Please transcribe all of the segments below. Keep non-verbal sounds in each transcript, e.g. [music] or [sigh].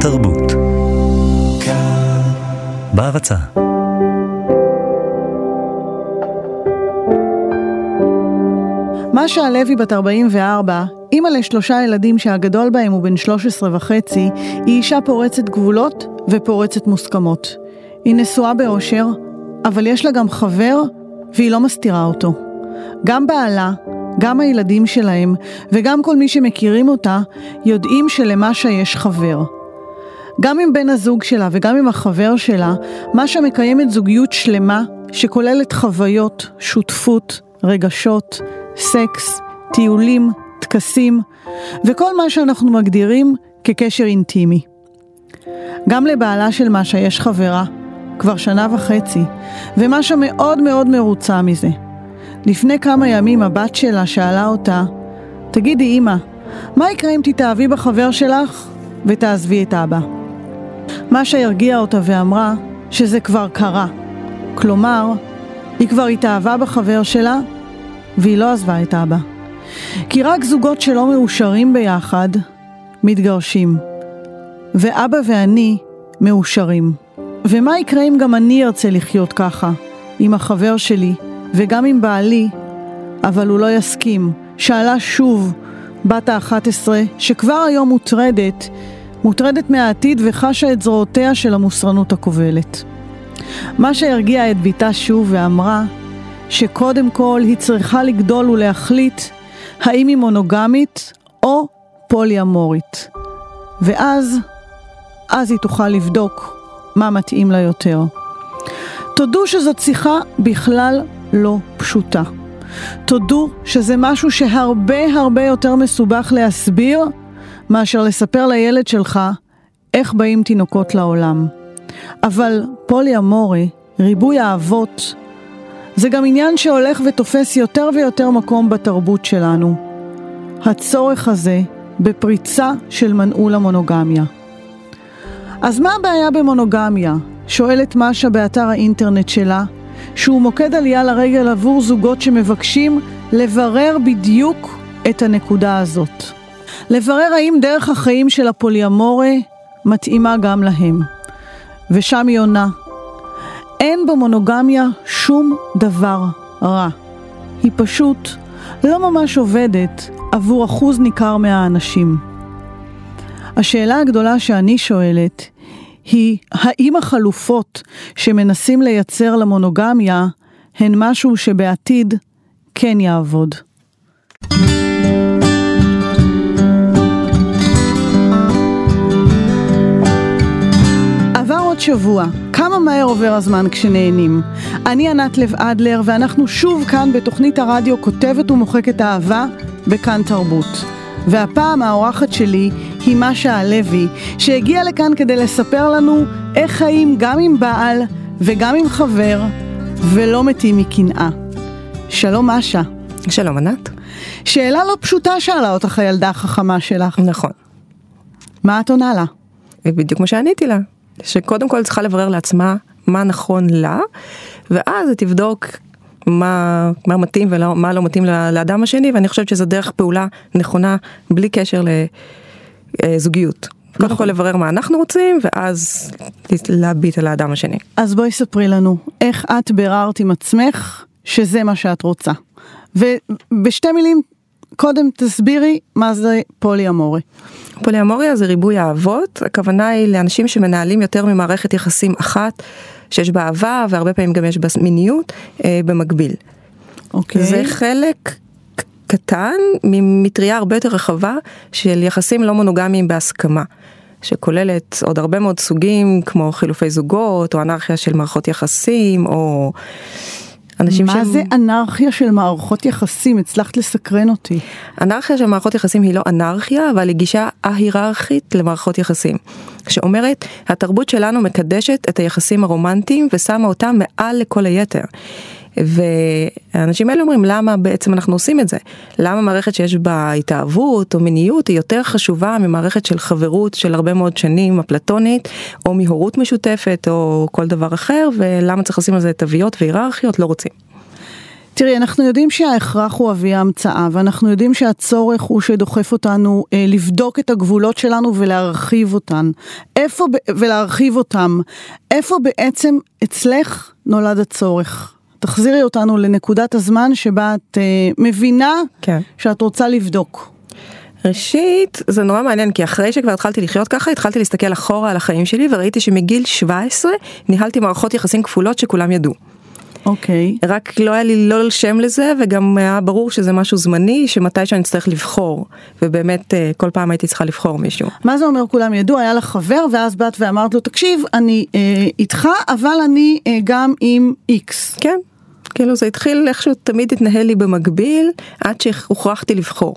תרבות. בהרצה משה הלוי בת 44, אימא לשלושה ילדים שהגדול בהם הוא בן 13 וחצי, היא אישה פורצת גבולות ופורצת מוסכמות. היא נשואה באושר, אבל יש לה גם חבר והיא לא מסתירה אותו. גם בעלה, גם הילדים שלהם וגם כל מי שמכירים אותה יודעים שלמשה יש חבר. גם עם בן הזוג שלה וגם עם החבר שלה, משה מקיימת זוגיות שלמה שכוללת חוויות, שותפות, רגשות, סקס, טיולים, טקסים וכל מה שאנחנו מגדירים כקשר אינטימי. גם לבעלה של משה יש חברה, כבר שנה וחצי, ומשה מאוד מאוד מרוצה מזה. לפני כמה ימים הבת שלה שאלה אותה, תגידי אמא, מה יקרה אם תתאהבי בחבר שלך ותעזבי את אבא? משה הרגיעה אותה ואמרה שזה כבר קרה. כלומר, היא כבר התאהבה בחבר שלה והיא לא עזבה את אבא. כי רק זוגות שלא מאושרים ביחד מתגרשים. ואבא ואני מאושרים. ומה יקרה אם גם אני ארצה לחיות ככה, עם החבר שלי וגם עם בעלי, אבל הוא לא יסכים. שאלה שוב בת ה-11, שכבר היום מוטרדת, מוטרדת מהעתיד וחשה את זרועותיה של המוסרנות הכובלת. מה שהרגיע את ביתה שוב ואמרה שקודם כל היא צריכה לגדול ולהחליט האם היא מונוגמית או פולי-אמורית. ואז, אז היא תוכל לבדוק מה מתאים לה יותר. תודו שזאת שיחה בכלל לא פשוטה. תודו שזה משהו שהרבה הרבה יותר מסובך להסביר מאשר לספר לילד שלך איך באים תינוקות לעולם. אבל פולי אמורי, ריבוי האבות, זה גם עניין שהולך ותופס יותר ויותר מקום בתרבות שלנו. הצורך הזה בפריצה של מנעול המונוגמיה. אז מה הבעיה במונוגמיה? שואלת משה באתר האינטרנט שלה, שהוא מוקד עלייה לרגל עבור זוגות שמבקשים לברר בדיוק את הנקודה הזאת. לברר האם דרך החיים של הפוליאמורה מתאימה גם להם. ושם היא עונה, אין במונוגמיה שום דבר רע. היא פשוט לא ממש עובדת עבור אחוז ניכר מהאנשים. השאלה הגדולה שאני שואלת היא, האם החלופות שמנסים לייצר למונוגמיה הן משהו שבעתיד כן יעבוד? עוד שבוע, כמה מהר עובר הזמן כשנהנים. אני ענת לב אדלר ואנחנו שוב כאן בתוכנית הרדיו כותבת ומוחקת אהבה בכאן תרבות. והפעם האורחת שלי היא משה הלוי, שהגיעה לכאן כדי לספר לנו איך חיים גם עם בעל וגם עם חבר, ולא מתים מקנאה. שלום משה. שלום ענת. שאלה לא פשוטה שאלה אותך הילדה החכמה שלך. נכון. מה את עונה לה? בדיוק מה שעניתי לה, שקודם כל צריכה לברר לעצמה מה נכון לה, ואז היא תבדוק מה, מה מתאים ומה לא מתאים לאדם השני, ואני חושבת שזו דרך פעולה נכונה, בלי קשר לזוגיות. נכון. קודם כל לברר מה אנחנו רוצים, ואז להביט על האדם השני. אז בואי ספרי לנו, איך את ביררת עם עצמך שזה מה שאת רוצה. ובשתי מילים, קודם תסבירי מה זה פולי אמורי. פולי אמוריה זה ריבוי אהבות, הכוונה היא לאנשים שמנהלים יותר ממערכת יחסים אחת. שיש בה אהבה והרבה פעמים גם יש בה מיניות אה, במקביל. אוקיי. זה חלק קטן ממטריה הרבה יותר רחבה של יחסים לא מונוגמיים בהסכמה. שכוללת עוד הרבה מאוד סוגים כמו חילופי זוגות או אנרכיה של מערכות יחסים או אנשים מה שהם... זה אנרכיה של מערכות יחסים? הצלחת לסקרן אותי. אנרכיה של מערכות יחסים היא לא אנרכיה, אבל היא גישה ההיררכית למערכות יחסים. שאומרת, התרבות שלנו מקדשת את היחסים הרומנטיים ושמה אותם מעל לכל היתר. והאנשים האלה אומרים למה בעצם אנחנו עושים את זה? למה מערכת שיש בה התאהבות או מיניות היא יותר חשובה ממערכת של חברות של הרבה מאוד שנים אפלטונית או מהורות משותפת או כל דבר אחר ולמה צריך לשים על זה תוויות והיררכיות? לא רוצים. תראי, אנחנו יודעים שההכרח הוא אבי ההמצאה, ואנחנו יודעים שהצורך הוא שדוחף אותנו אה, לבדוק את הגבולות שלנו ולהרחיב אותן. איפה, ולהרחיב אותם. איפה בעצם אצלך נולד הצורך? תחזירי אותנו לנקודת הזמן שבה את אה, מבינה כן. שאת רוצה לבדוק. ראשית, זה נורא מעניין, כי אחרי שכבר התחלתי לחיות ככה, התחלתי להסתכל אחורה על החיים שלי, וראיתי שמגיל 17 ניהלתי מערכות יחסים כפולות שכולם ידעו. אוקיי. Okay. רק לא היה לי לא שם לזה, וגם היה ברור שזה משהו זמני, שמתי שאני אצטרך לבחור. ובאמת, אה, כל פעם הייתי צריכה לבחור מישהו. מה זה אומר כולם ידעו? היה לך חבר, ואז באת ואמרת לו, תקשיב, אני אה, איתך, אבל אני אה, גם עם איקס. כן. כאילו זה התחיל איכשהו תמיד התנהל לי במקביל, עד שהוכרחתי לבחור.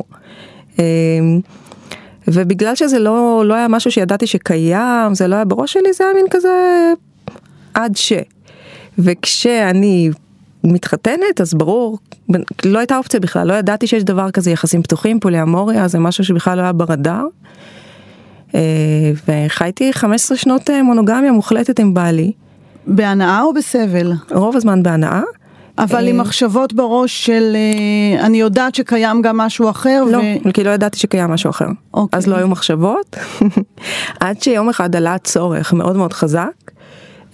אה, ובגלל שזה לא, לא היה משהו שידעתי שקיים, זה לא היה בראש שלי, זה היה מין כזה עד ש. וכשאני מתחתנת אז ברור לא הייתה אופציה בכלל לא ידעתי שיש דבר כזה יחסים פתוחים פוליאמוריה זה משהו שבכלל לא היה ברדאר. אה, וחייתי 15 שנות אה, מונוגמיה מוחלטת עם בעלי. בהנאה או בסבל? רוב הזמן בהנאה. אבל עם אה, מחשבות בראש של אני יודעת שקיים גם משהו אחר. לא, ו... כי לא ידעתי שקיים משהו אחר. אוקיי. אז לא היו מחשבות. [laughs] עד שיום אחד עלה צורך מאוד מאוד חזק.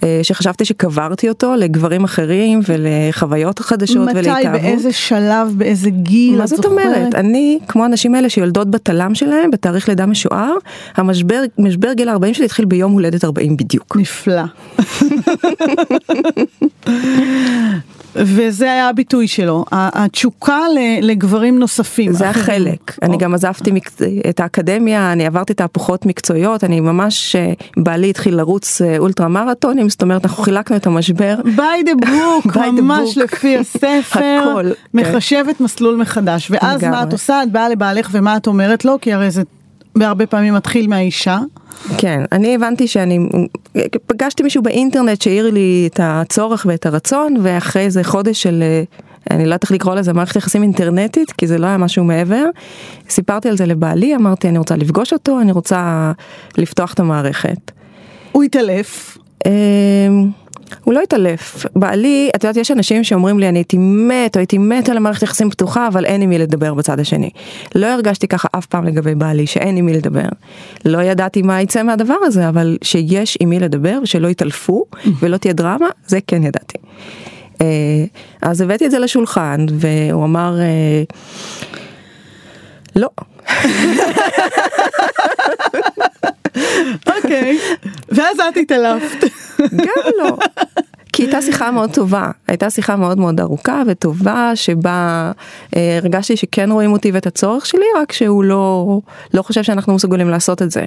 אה, שחשבתי שקברתי אותו לגברים אחרים ולחוויות חדשות ולהתאהבות. מתי, באיזה שלב, באיזה גיל? מה זאת אומרת? אני, כמו הנשים האלה שיולדות בתלם שלהם, בתאריך לידה משוער, המשבר משבר גיל 40 שלי התחיל ביום הולדת 40 בדיוק. נפלא. [laughs] וזה היה הביטוי שלו, התשוקה לגברים נוספים. זה החלק, אני גם עזבתי את האקדמיה, אני עברתי תהפוכות מקצועיות, אני ממש, אה, בעלי התחיל לרוץ אה, אולטרה מרתונים, זאת אומרת אנחנו חילקנו את המשבר. by the book, [laughs] ממש לפי הספר, [laughs] כן. מחשבת מסלול מחדש, ואז מה את עושה? את באה לבעלך ומה את אומרת לו? כי הרי זה בהרבה פעמים מתחיל מהאישה. כן, אני הבנתי שאני, פגשתי מישהו באינטרנט שהעיר לי את הצורך ואת הרצון, ואחרי איזה חודש של, אני לא יודעת איך לקרוא לזה, מערכת יחסים אינטרנטית, כי זה לא היה משהו מעבר, סיפרתי על זה לבעלי, אמרתי אני רוצה לפגוש אותו, אני רוצה לפתוח את המערכת. הוא התעלף. הוא לא התעלף. בעלי, את יודעת, יש אנשים שאומרים לי, אני הייתי מת, או הייתי מת על המערכת יחסים פתוחה, אבל אין עם מי לדבר בצד השני. לא הרגשתי ככה אף פעם לגבי בעלי, שאין עם מי לדבר. לא ידעתי מה יצא מהדבר הזה, אבל שיש עם מי לדבר, ושלא יתעלפו, ולא תהיה דרמה, זה כן ידעתי. אה, אז הבאתי את זה לשולחן, והוא אמר, אה, לא. אוקיי, ואז את התעלפת. גם לא. כי הייתה שיחה מאוד טובה, הייתה שיחה מאוד מאוד ארוכה וטובה שבה אה, הרגשתי שכן רואים אותי ואת הצורך שלי, רק שהוא לא, לא חושב שאנחנו מסוגלים לעשות את זה.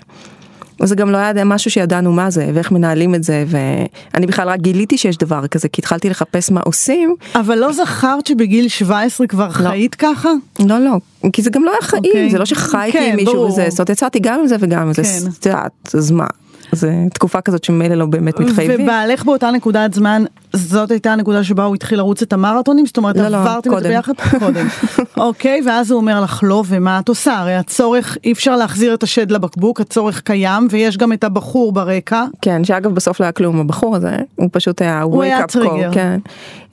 וזה גם לא היה משהו שידענו מה זה ואיך מנהלים את זה ואני בכלל רק גיליתי שיש דבר כזה כי התחלתי לחפש מה עושים. אבל לא זכרת שבגיל 17 כבר לא. חיית ככה? לא לא כי זה גם לא היה חיים okay. אוקיי. זה לא שחייתי כן, עם מישהו ברור. וזה זאת אומרת יצאתי גם עם זה וגם עם כן. זה את יודעת אז מה זה תקופה כזאת שמילא לא באמת מתחייבים. ובעלך באותה נקודת זמן, זאת הייתה הנקודה שבה הוא התחיל לרוץ את המרתונים? זאת אומרת, לא, לא עברתם את זה ביחד? קודם. [laughs] אוקיי, ואז הוא אומר לך לא, ומה את עושה? הרי הצורך, אי אפשר להחזיר את השד לבקבוק, הצורך קיים, ויש גם את הבחור ברקע. כן, שאגב בסוף לא היה כלום, הבחור הזה, הוא פשוט היה הוא היה טריגר. כן.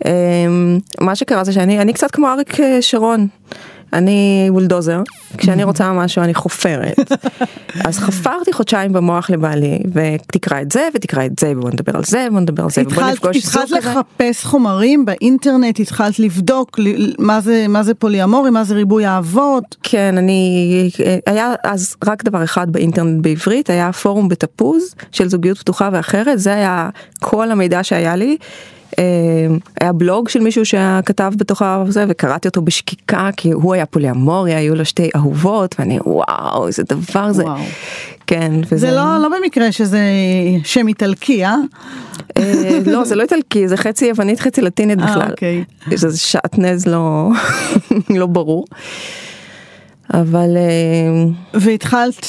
אמ, מה שקרה זה שאני קצת כמו אריק אה, שרון. אני בולדוזר, כשאני רוצה משהו אני חופרת. אז חפרתי חודשיים במוח לבעלי, ותקרא את זה ותקרא את זה, ובוא נדבר על זה, ובוא נדבר על זה, ובוא נפגוש זוג כזה. התחלת לחפש חומרים באינטרנט, התחלת לבדוק מה זה, מה זה פוליאמורי, מה זה ריבוי אהבות. כן, אני, היה אז רק דבר אחד באינטרנט בעברית, היה פורום בתפוז של זוגיות פתוחה ואחרת, זה היה כל המידע שהיה לי. אה, היה בלוג של מישהו שכתב בתוך הזה וקראתי אותו בשקיקה כי הוא היה פוליאמורי היו לו שתי אהובות ואני וואו איזה דבר זה. וואו. כן. וזה... זה לא, לא במקרה שזה שם איטלקי אה? אה? לא זה לא איטלקי זה חצי יוונית חצי לטינית בכלל. אה, אוקיי. זה שעטנז לא, [laughs] לא ברור. אבל... והתחלת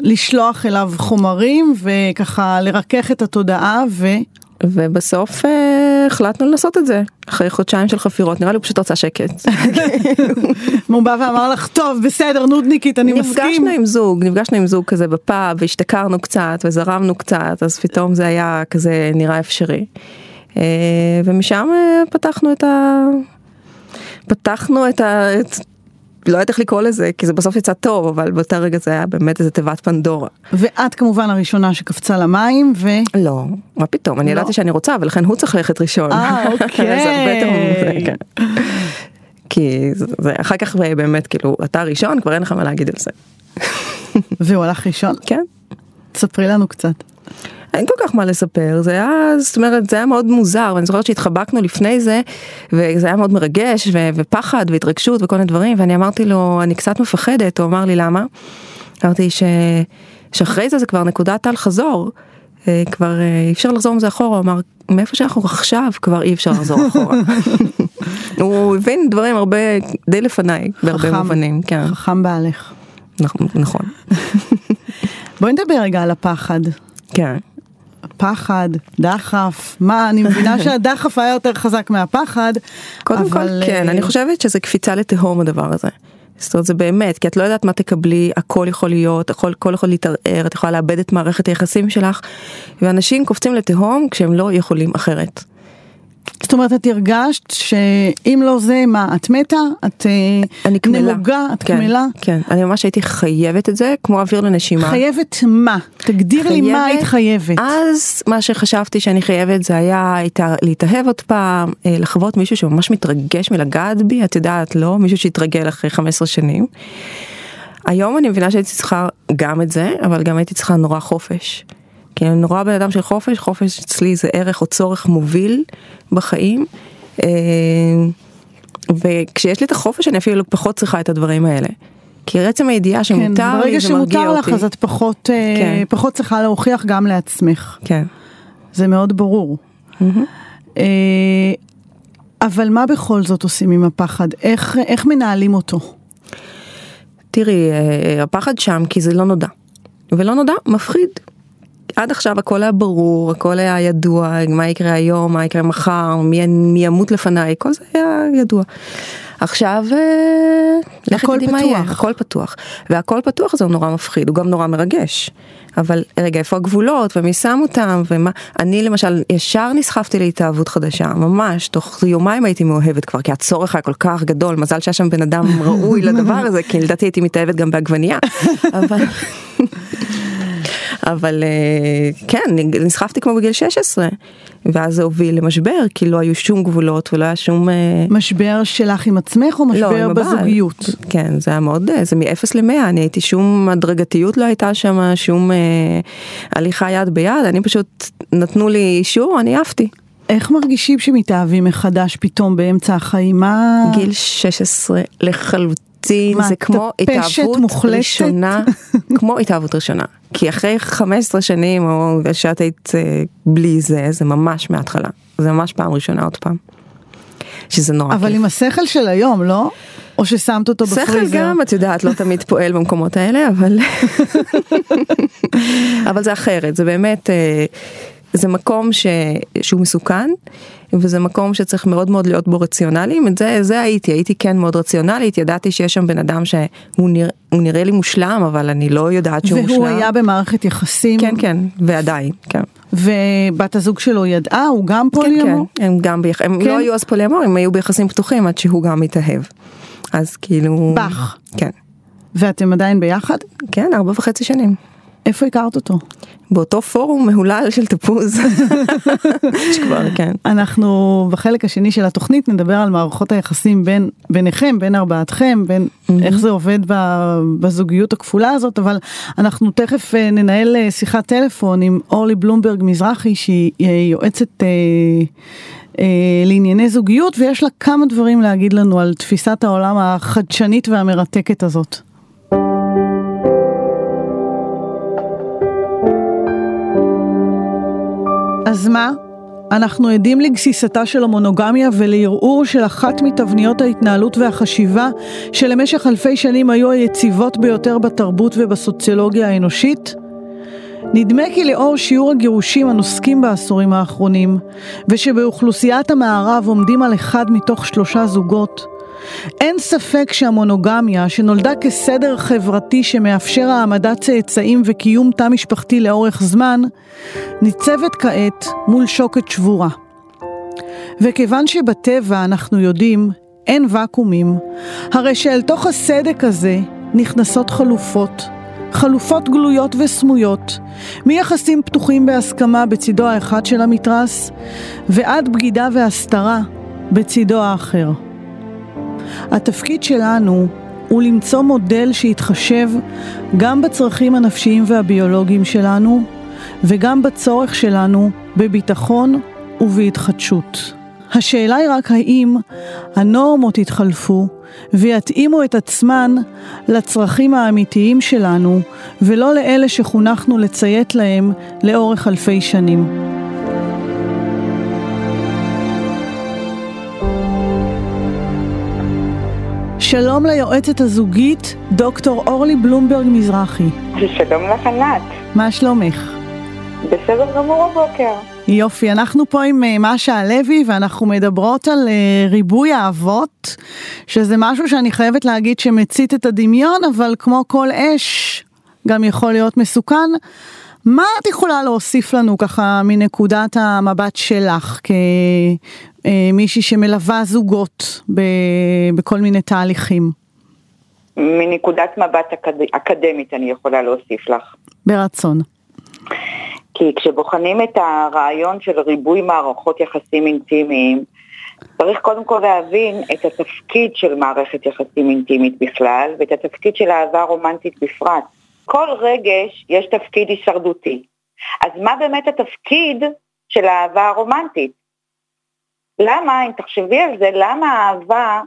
לשלוח אליו חומרים וככה לרכך את התודעה ו... ובסוף החלטנו לעשות את זה אחרי חודשיים של חפירות נראה לי הוא פשוט רצה שקט. [laughs] הוא בא ואמר לך טוב בסדר נודניקית אני מסכים. נפגשנו עם זוג נפגשנו עם זוג כזה בפאב והשתכרנו קצת וזרמנו קצת אז פתאום זה היה כזה נראה אפשרי. אה, ומשם אה, פתחנו את ה... פתחנו את ה... את... לא יודעת איך לקרוא לזה, כי זה בסוף יצא טוב, אבל באותה רגע זה היה באמת איזה תיבת פנדורה. ואת כמובן הראשונה שקפצה למים, ו... לא, מה פתאום, אני לא? ידעתי שאני רוצה, ולכן הוא צריך ללכת ראשון. אה, [laughs] אוקיי. זה הרבה יותר כן. כי זה אחר כך באמת, כאילו, אתה הראשון, כבר אין לך מה להגיד על זה. והוא הלך ראשון? כן. תספרי לנו קצת. אין כל כך מה לספר, זה היה, זאת אומרת, זה היה מאוד מוזר, ואני זוכרת שהתחבקנו לפני זה, וזה היה מאוד מרגש, ו- ופחד, והתרגשות, וכל מיני דברים, ואני אמרתי לו, אני קצת מפחדת, הוא אמר לי, למה? אמרתי ש... שאחרי זה זה כבר נקודת אל חזור, אה, כבר אה, אי אפשר לחזור מזה אחורה, הוא אמר, מאיפה שאנחנו עכשיו כבר אי אפשר לחזור אחורה. [laughs] הוא הבין דברים הרבה, די לפניי, בהרבה חכם. מובנים, כן, חכם בעלך. נכון, נכון, [laughs] בואי נדבר רגע על הפחד. כן. פחד, דחף, מה, אני מבינה [laughs] שהדחף היה יותר חזק מהפחד, קודם אבל, כל כן, אה, אני חושבת שזה קפיצה לתהום הדבר הזה. זאת אומרת זה באמת, כי את לא יודעת מה תקבלי, הכל יכול להיות, הכל, הכל יכול להתערער, את יכולה לאבד את מערכת היחסים שלך, ואנשים קופצים לתהום כשהם לא יכולים אחרת. זאת אומרת, את הרגשת שאם לא זה, מה, את מתה? את אה, אני. נמוגה? את כן, קמלה? כן, אני ממש הייתי חייבת את זה, כמו אוויר לנשימה. חייבת מה? תגדיר לי מה היית חייבת. אז מה שחשבתי שאני חייבת זה היה להתאהב עוד פעם, אה, לחוות מישהו שממש מתרגש מלגעת בי, את יודעת, לא מישהו שהתרגל אחרי 15 שנים. היום אני מבינה שהייתי צריכה גם את זה, אבל גם הייתי צריכה נורא חופש. כי אני נורא בן אדם של חופש, חופש אצלי זה ערך או צורך מוביל בחיים. אה, וכשיש לי את החופש אני אפילו פחות צריכה את הדברים האלה. כי עצם הידיעה כן, שמותר ברגע לי זה מרגיע שמותר לך אותי. אז את פחות, אה, כן. פחות צריכה להוכיח גם לעצמך. כן. זה מאוד ברור. אה, אבל מה בכל זאת עושים עם הפחד? איך, איך מנהלים אותו? תראי, הפחד שם כי זה לא נודע. ולא נודע, מפחיד. עד עכשיו הכל היה ברור, הכל היה ידוע, מה יקרה היום, מה יקרה מחר, מי, מי ימות לפניי, כל זה היה ידוע. עכשיו, אה, הכל תדעי מה יהיה. הכל פתוח. והכל פתוח זה נורא מפחיד, הוא גם נורא מרגש. אבל רגע, איפה הגבולות, ומי שם אותם, ומה, אני למשל ישר נסחפתי להתאהבות חדשה, ממש, תוך יומיים הייתי מאוהבת כבר, כי הצורך היה כל כך גדול, מזל שהיה שם בן אדם ראוי [laughs] לדבר הזה, כי לדעתי הייתי מתאהבת גם בעגבנייה. [laughs] אבל... אבל אה, כן, נסחפתי כמו בגיל 16, ואז זה הוביל למשבר, כי לא היו שום גבולות ולא היה שום... אה, משבר שלך עם עצמך או לא, משבר הבעל. בזוגיות? כן, זה היה מאוד, אה, זה מ-0 ל-100, אני הייתי שום הדרגתיות לא הייתה שם, שום אה, הליכה יד ביד, אני פשוט, נתנו לי אישור, אני עפתי. איך מרגישים שמתאהבים מחדש פתאום באמצע החיים? מה... גיל 16 לחלוטין, מה, זה כמו התאהבות מוחלטת? ראשונה, [laughs] כמו התאהבות ראשונה. כי אחרי 15 שנים, או שאת היית אה, בלי זה, זה ממש מההתחלה. זה ממש פעם ראשונה עוד פעם. שזה נורא אבל כיף. עם השכל של היום, לא? או ששמת אותו שכל בפריזר? גם, את יודעת, לא תמיד פועל במקומות האלה, אבל... [laughs] אבל זה אחרת, זה באמת, אה, זה מקום ש... שהוא מסוכן, וזה מקום שצריך מאוד מאוד להיות בו רציונליים, את זה, זה הייתי, הייתי כן מאוד רציונלית, ידעתי שיש שם בן אדם שהוא נרא... נראה לי מושלם, אבל אני לא יודעת שהוא מושלם. והוא היה במערכת יחסים? כן, כן, ועדיין, כן. ובת הזוג שלו ידעה? הוא גם כן, פוליומור? כן, הם גם, ביח... הם כן? לא היו אז פוליאמורים, הם היו ביחסים פתוחים עד שהוא גם התאהב. אז כאילו... בך. כן. ואתם עדיין ביחד? כן, ארבע וחצי שנים. איפה הכרת אותו? באותו פורום מהולל של תפוז. [laughs] שכבר, כן. אנחנו בחלק השני של התוכנית נדבר על מערכות היחסים בין ביניכם, בין ארבעתכם, בין איך זה עובד בזוגיות הכפולה הזאת, אבל אנחנו תכף אה, ננהל אה, שיחת טלפון עם אורלי בלומברג מזרחי שהיא אה, יועצת לענייני זוגיות ויש לה כמה דברים להגיד לנו על תפיסת העולם החדשנית והמרתקת הזאת. אז מה? אנחנו עדים לגסיסתה של המונוגמיה ולערעור של אחת מתבניות ההתנהלות והחשיבה שלמשך אלפי שנים היו היציבות ביותר בתרבות ובסוציולוגיה האנושית? נדמה כי לאור שיעור הגירושים הנוסקים בעשורים האחרונים, ושבאוכלוסיית המערב עומדים על אחד מתוך שלושה זוגות, אין ספק שהמונוגמיה, שנולדה כסדר חברתי שמאפשר העמדת צאצאים וקיום תא משפחתי לאורך זמן, ניצבת כעת מול שוקת שבורה. וכיוון שבטבע אנחנו יודעים, אין ואקומים, הרי שאל תוך הסדק הזה נכנסות חלופות, חלופות גלויות וסמויות, מיחסים פתוחים בהסכמה בצידו האחד של המתרס, ועד בגידה והסתרה בצידו האחר. התפקיד שלנו הוא למצוא מודל שיתחשב גם בצרכים הנפשיים והביולוגיים שלנו, וגם בצורך שלנו בביטחון ובהתחדשות. השאלה היא רק האם הנורמות יתחלפו ויתאימו את עצמן לצרכים האמיתיים שלנו ולא לאלה שחונכנו לציית להם לאורך אלפי שנים. שלום ליועצת הזוגית, דוקטור אורלי בלומברג מזרחי. שלום לך ענת. מה שלומך? בסדר גמור הבוקר. יופי, אנחנו פה עם אה, משה הלוי ואנחנו מדברות על אה, ריבוי האבות, שזה משהו שאני חייבת להגיד שמצית את הדמיון, אבל כמו כל אש, גם יכול להיות מסוכן. מה את יכולה להוסיף לנו ככה מנקודת המבט שלך כמישהי שמלווה זוגות בכל מיני תהליכים? מנקודת מבט אקד... אקדמית אני יכולה להוסיף לך. ברצון. כי כשבוחנים את הרעיון של ריבוי מערכות יחסים אינטימיים, צריך קודם כל להבין את התפקיד של מערכת יחסים אינטימית בכלל, ואת התפקיד של אהבה רומנטית בפרט. כל רגש יש תפקיד הישרדותי. אז מה באמת התפקיד של האהבה הרומנטית? למה, אם תחשבי על זה, למה האהבה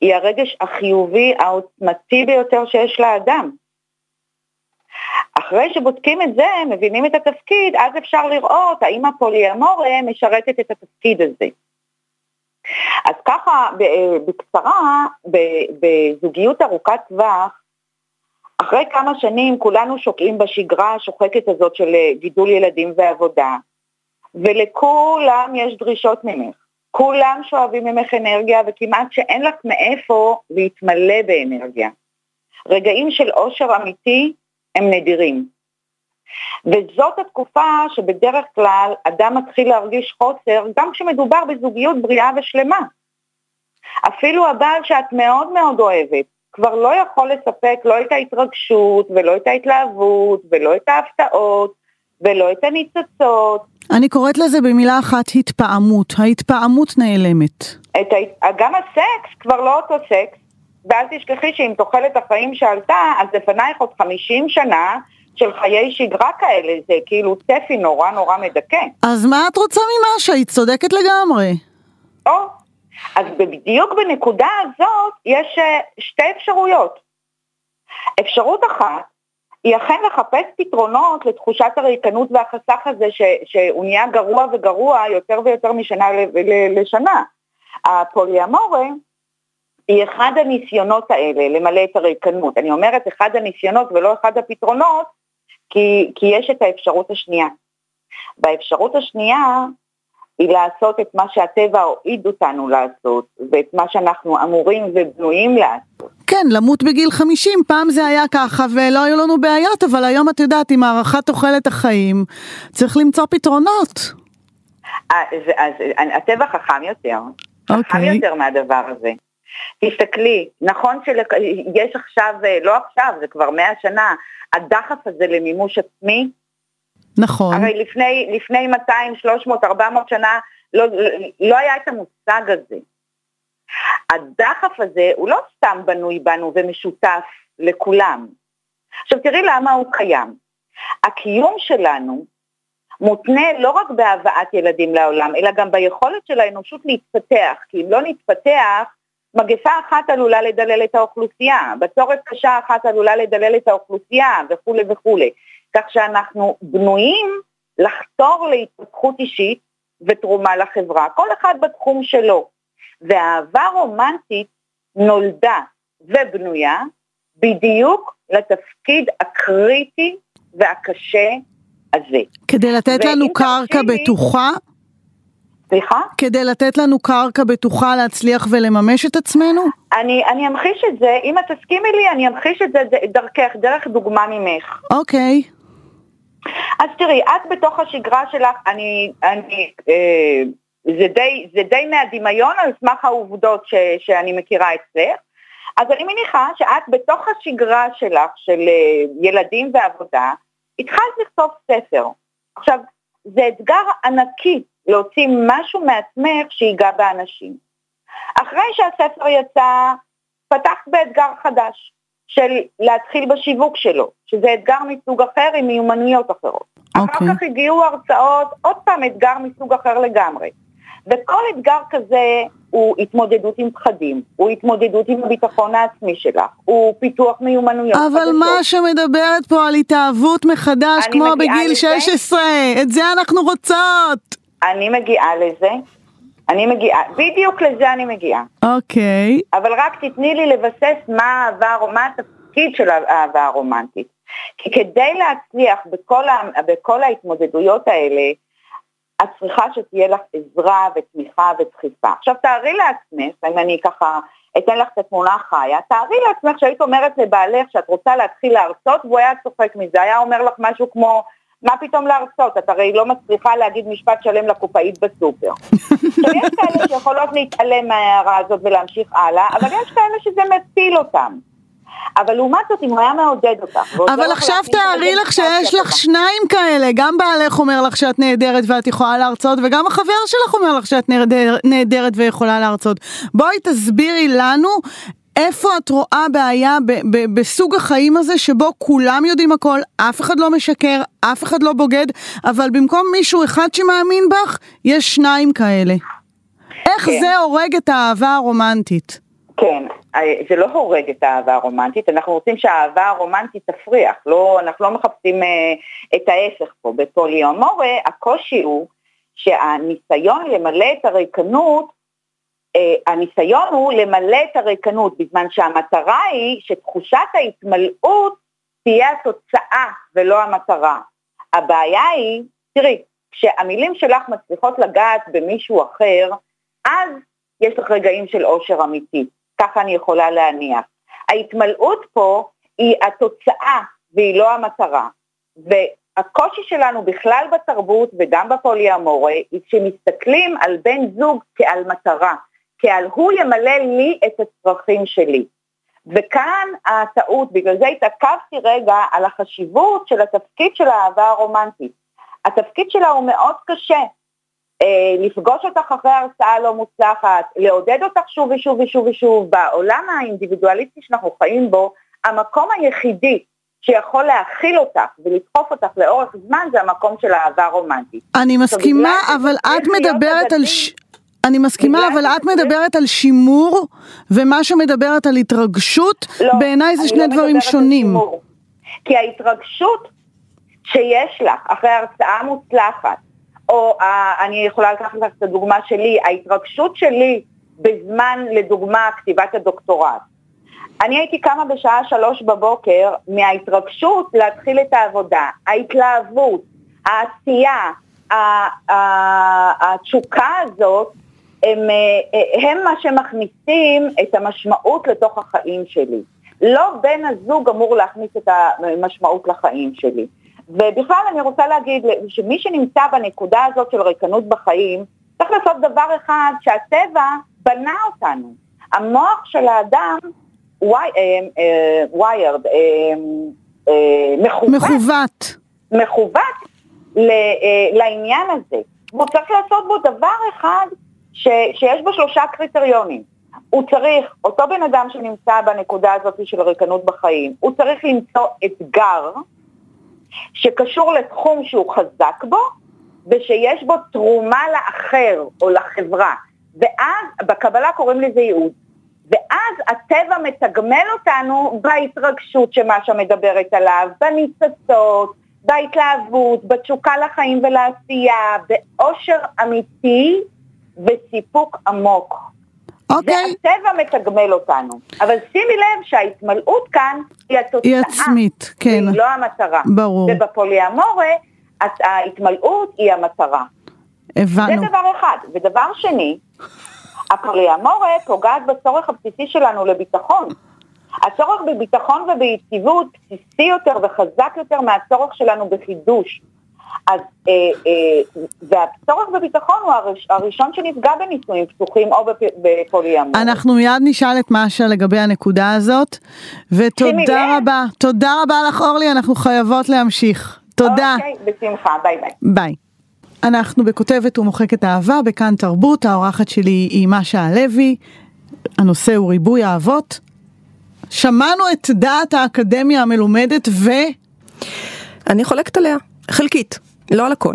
היא הרגש החיובי העוצמתי ביותר שיש לאדם? אחרי שבודקים את זה, מבינים את התפקיד, אז אפשר לראות האם הפוליאמורה משרתת את התפקיד הזה. אז ככה, בקצרה, בזוגיות ארוכת טווח, אחרי כמה שנים כולנו שוקעים בשגרה השוחקת הזאת של גידול ילדים ועבודה, ולכולם יש דרישות ממך. כולם שואבים ממך אנרגיה וכמעט שאין לך מאיפה להתמלא באנרגיה. רגעים של עושר אמיתי הם נדירים. וזאת התקופה שבדרך כלל אדם מתחיל להרגיש חוסר גם כשמדובר בזוגיות בריאה ושלמה. אפילו הבעל שאת מאוד מאוד אוהבת כבר לא יכול לספק לא את ההתרגשות ולא את ההתלהבות ולא את ההפתעות ולא את הניצוצות. אני קוראת לזה במילה אחת התפעמות, ההתפעמות נעלמת. את ה... גם הסקס כבר לא אותו סקס, ואל תשכחי שאם תוחלת החיים שעלתה, אז לפנייך עוד 50 שנה של חיי שגרה כאלה, זה כאילו צפי נורא נורא מדכא. אז מה את רוצה ממשה? היא צודקת לגמרי. או, אז בדיוק בנקודה הזאת יש אה, שתי אפשרויות. אפשרות אחת היא אכן לחפש פתרונות לתחושת הריקנות והחסך הזה ש, שהוא נהיה גרוע וגרוע יותר ויותר משנה לשנה. הפוליאמורה היא אחד הניסיונות האלה למלא את הריקנות. אני אומרת אחד הניסיונות ולא אחד הפתרונות, כי, כי יש את האפשרות השנייה. באפשרות השנייה היא לעשות את מה שהטבע הועיד אותנו לעשות, ואת מה שאנחנו אמורים ובנויים לעשות. כן, למות בגיל 50, פעם זה היה ככה ולא היו לנו בעיות, אבל היום את יודעת, עם הארכת תוחלת החיים, צריך למצוא פתרונות. אז, אז הטבע חכם יותר, okay. חכם אוקיי. יותר מהדבר הזה. תסתכלי, נכון שיש עכשיו, לא עכשיו, זה כבר מאה שנה, הדחף הזה למימוש עצמי, נכון. הרי לפני, לפני 200, 300, 400 שנה לא, לא היה את המושג הזה. הדחף הזה הוא לא סתם בנוי בנו ומשותף לכולם. עכשיו תראי למה הוא קיים. הקיום שלנו מותנה לא רק בהבאת ילדים לעולם, אלא גם ביכולת של האנושות להתפתח, כי אם לא נתפתח, מגפה אחת עלולה לדלל את האוכלוסייה, בצורת קשה אחת עלולה לדלל את האוכלוסייה וכולי וכולי. כך שאנחנו בנויים לחתור להתפתחות אישית ותרומה לחברה, כל אחד בתחום שלו. והאהבה רומנטית נולדה ובנויה בדיוק לתפקיד הקריטי והקשה הזה. כדי לתת לנו קרקע לי... בטוחה? סליחה? כדי לתת לנו קרקע בטוחה להצליח ולממש את עצמנו? אני, אני אמחיש את זה, אם את תסכימי לי, אני אמחיש את זה דרכך, דרך דוגמה ממך. אוקיי. Okay. אז תראי, את בתוך השגרה שלך, אני, אני אה, זה די, זה די מהדמיון על סמך העובדות ש, שאני מכירה אצלך. אז אני מניחה שאת בתוך השגרה שלך של אה, ילדים ועבודה, התחלת לכתוב ספר. עכשיו, זה אתגר ענקי להוציא משהו מעצמך שיגע באנשים. אחרי שהספר יצא, פתחת באתגר חדש, של להתחיל בשיווק שלו, שזה אתגר מסוג אחר עם מיומנויות אחרות. Okay. אחר אוקיי. כך הגיעו הרצאות, עוד פעם אתגר מסוג אחר לגמרי. וכל אתגר כזה הוא התמודדות עם פחדים, הוא התמודדות עם הביטחון העצמי שלך, הוא פיתוח מיומנויות אבל חדשות. מה שמדברת פה על התאהבות מחדש, כמו בגיל לזה. 16, את זה אנחנו רוצות. אני מגיעה לזה, אני מגיעה, בדיוק לזה אני מגיעה. אוקיי. אבל רק תתני לי לבסס מה האהבה, מה התפקיד של האהבה הרומנטית. כי כדי להצליח בכל, ה, בכל ההתמודדויות האלה, את צריכה שתהיה לך עזרה ותמיכה ודחיפה. עכשיו תארי לעצמך, אם אני ככה אתן לך את התמונה החיה, תארי לעצמך שהיית אומרת לבעלך שאת רוצה להתחיל להרצות והוא היה צוחק מזה, היה אומר לך משהו כמו, מה פתאום להרצות? את הרי לא מצליחה להגיד משפט שלם לקופאית בסופר. [laughs] יש כאלה שיכולות להתעלם מההערה הזאת ולהמשיך הלאה, אבל יש כאלה שזה מפיל אותם. אבל לעומת זאת, אם הוא היה מעודד אותך... ועוזר אבל עכשיו תארי לך שיש לך. שניים כאלה, גם בעלך אומר לך שאת נהדרת ואת יכולה להרצות, וגם החבר שלך אומר לך שאת נהדר- נהדרת ויכולה להרצות. בואי תסבירי לנו איפה את רואה בעיה ב- ב- בסוג החיים הזה שבו כולם יודעים הכל, אף אחד לא משקר, אף אחד לא בוגד, אבל במקום מישהו אחד שמאמין בך, יש שניים כאלה. איך כן. זה הורג את האהבה הרומנטית? כן, אה, זה לא הורג את האהבה הרומנטית, אנחנו רוצים שהאהבה הרומנטית תפריח, לא, אנחנו לא מחפשים אה, את ההפך פה. בפוליומורה הקושי הוא שהניסיון למלא את הריקנות, הניסיון הוא למלא את הריקנות, בזמן שהמטרה היא שתחושת ההתמלאות תהיה התוצאה ולא המטרה. הבעיה היא, תראי, כשהמילים שלך מצליחות לגעת במישהו אחר, אז יש לך רגעים של אושר אמיתי, ככה אני יכולה להניח. ההתמלאות פה היא התוצאה והיא לא המטרה. והקושי שלנו בכלל בתרבות וגם בפוליאמורה, היא כשמסתכלים על בן זוג כעל מטרה, כעל הוא ימלא לי את הצרכים שלי. וכאן הטעות, בגלל זה התעכבתי רגע על החשיבות של התפקיד של האהבה הרומנטית. התפקיד שלה הוא מאוד קשה, אה, לפגוש אותך אחרי הרצאה לא מוצלחת, לעודד אותך שוב ושוב ושוב ושוב, בעולם האינדיבידואליסטי שאנחנו חיים בו, המקום היחידי שיכול להכיל אותך ולדחוף אותך לאורך זמן זה המקום של אהבה רומנטית. אני מסכימה, אבל את מדברת על... ש... אני מסכימה, אבל את מדברת על שימור, ומה שמדברת על התרגשות, לא, בעיניי זה שני לא דברים שונים. כי ההתרגשות שיש לך אחרי הרצאה מוצלחת, או ה- אני יכולה לקחת לך את הדוגמה שלי, ההתרגשות שלי בזמן, לדוגמה, כתיבת הדוקטורט. אני הייתי קמה בשעה שלוש בבוקר מההתרגשות להתחיל את העבודה, ההתלהבות, העשייה, התשוקה הזאת, הם, אה, הם מה שמכניסים את המשמעות לתוך החיים שלי. לא בן הזוג אמור להכניס את המשמעות לחיים שלי. ובכלל אני רוצה להגיד שמי שנמצא בנקודה הזאת של ריקנות בחיים, צריך לעשות דבר אחד שהטבע בנה אותנו. המוח של האדם ויירד, מכוון, מכוות. מכוות אה, לעניין הזה. והוא צריך לעשות בו דבר אחד ש, שיש בו שלושה קריטריונים. הוא צריך, אותו בן אדם שנמצא בנקודה הזאת של ריקנות בחיים, הוא צריך למצוא אתגר שקשור לתחום שהוא חזק בו, ושיש בו תרומה לאחר או לחברה. ואז בקבלה קוראים לזה ייעוד. ואז הטבע מתגמל אותנו בהתרגשות שמאשה מדברת עליו, בניצוצות, בהתלהבות, בתשוקה לחיים ולעשייה, באושר אמיתי וסיפוק עמוק. אוקיי, זה הטבע מתגמל אותנו. אבל שימי לב שההתמלאות כאן היא התוצאה. היא עצמית, כן. והיא לא המטרה. ברור. ובפוליאמורה הת- ההתמלאות היא המטרה. הבנו. זה דבר אחד. ודבר שני, הפוליאמורה פוגעת בצורך הבסיסי שלנו לביטחון. הצורך בביטחון וביציבות בסיסי יותר וחזק יותר מהצורך שלנו בחידוש. אז, אה, אה, והצורך בביטחון הוא הראש, הראשון שנפגע בנישואים פתוחים או בפוליאמור. אנחנו מיד נשאל את משה לגבי הנקודה הזאת, ותודה רבה, תודה רבה לך אורלי, אנחנו חייבות להמשיך. תודה. אוקיי, בשמחה, ביי ביי. ביי. אנחנו בכותבת ומוחקת אהבה, בכאן תרבות, האורחת שלי היא מאשה הלוי, הנושא הוא ריבוי אהבות. שמענו את דעת האקדמיה המלומדת ו... אני חולקת עליה, חלקית, לא על הכל.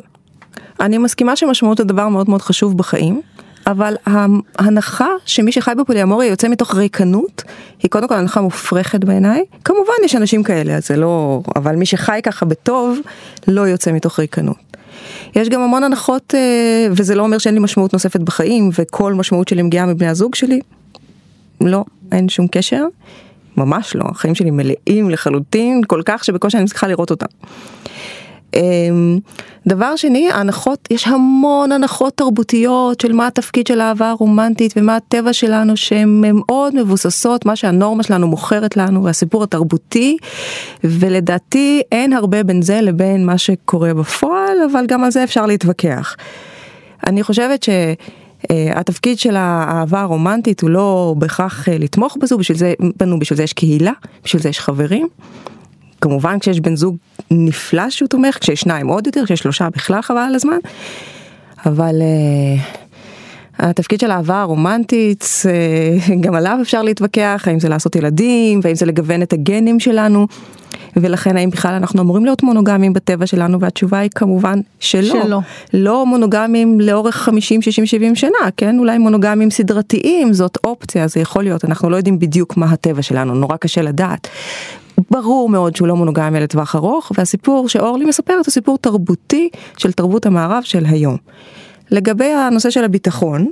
אני מסכימה שמשמעות הדבר מאוד מאוד חשוב בחיים, אבל ההנחה שמי שחי בפוליאמוריה יוצא מתוך ריקנות, היא קודם כל הנחה מופרכת בעיניי. כמובן יש אנשים כאלה, אז זה לא... אבל מי שחי ככה בטוב, לא יוצא מתוך ריקנות. יש גם המון הנחות, אה, וזה לא אומר שאין לי משמעות נוספת בחיים, וכל משמעות שלי מגיעה מבני הזוג שלי. לא, אין שום קשר. ממש לא, החיים שלי מלאים לחלוטין, כל כך שבקושי אני צריכה לראות אותם. אמ, דבר שני, ההנחות, יש המון הנחות תרבותיות של מה התפקיד של האהבה הרומנטית ומה הטבע שלנו שהן מאוד מבוססות, מה שהנורמה שלנו מוכרת לנו והסיפור התרבותי, ולדעתי אין הרבה בין זה לבין מה שקורה בפועל, אבל גם על זה אפשר להתווכח. אני חושבת ש... Uh, התפקיד של האהבה הרומנטית הוא לא בהכרח uh, לתמוך בזו, בשביל זה בנו, בשביל זה יש קהילה, בשביל זה יש חברים. כמובן כשיש בן זוג נפלא שהוא תומך, כשיש שניים עוד יותר, כשיש שלושה בכלל חבל על הזמן. אבל uh, התפקיד של האהבה הרומנטית, uh, [laughs] גם עליו אפשר להתווכח, האם זה לעשות ילדים, והאם זה לגוון את הגנים שלנו. ולכן האם בכלל אנחנו אמורים להיות מונוגמים בטבע שלנו והתשובה היא כמובן שלא. שלא. לא מונוגמים לאורך 50, 60, 70 שנה, כן? אולי מונוגמים סדרתיים זאת אופציה, זה יכול להיות, אנחנו לא יודעים בדיוק מה הטבע שלנו, נורא קשה לדעת. ברור מאוד שהוא לא מונוגמי לטווח ארוך, והסיפור שאורלי מספרת הוא סיפור תרבותי של תרבות המערב של היום. לגבי הנושא של הביטחון,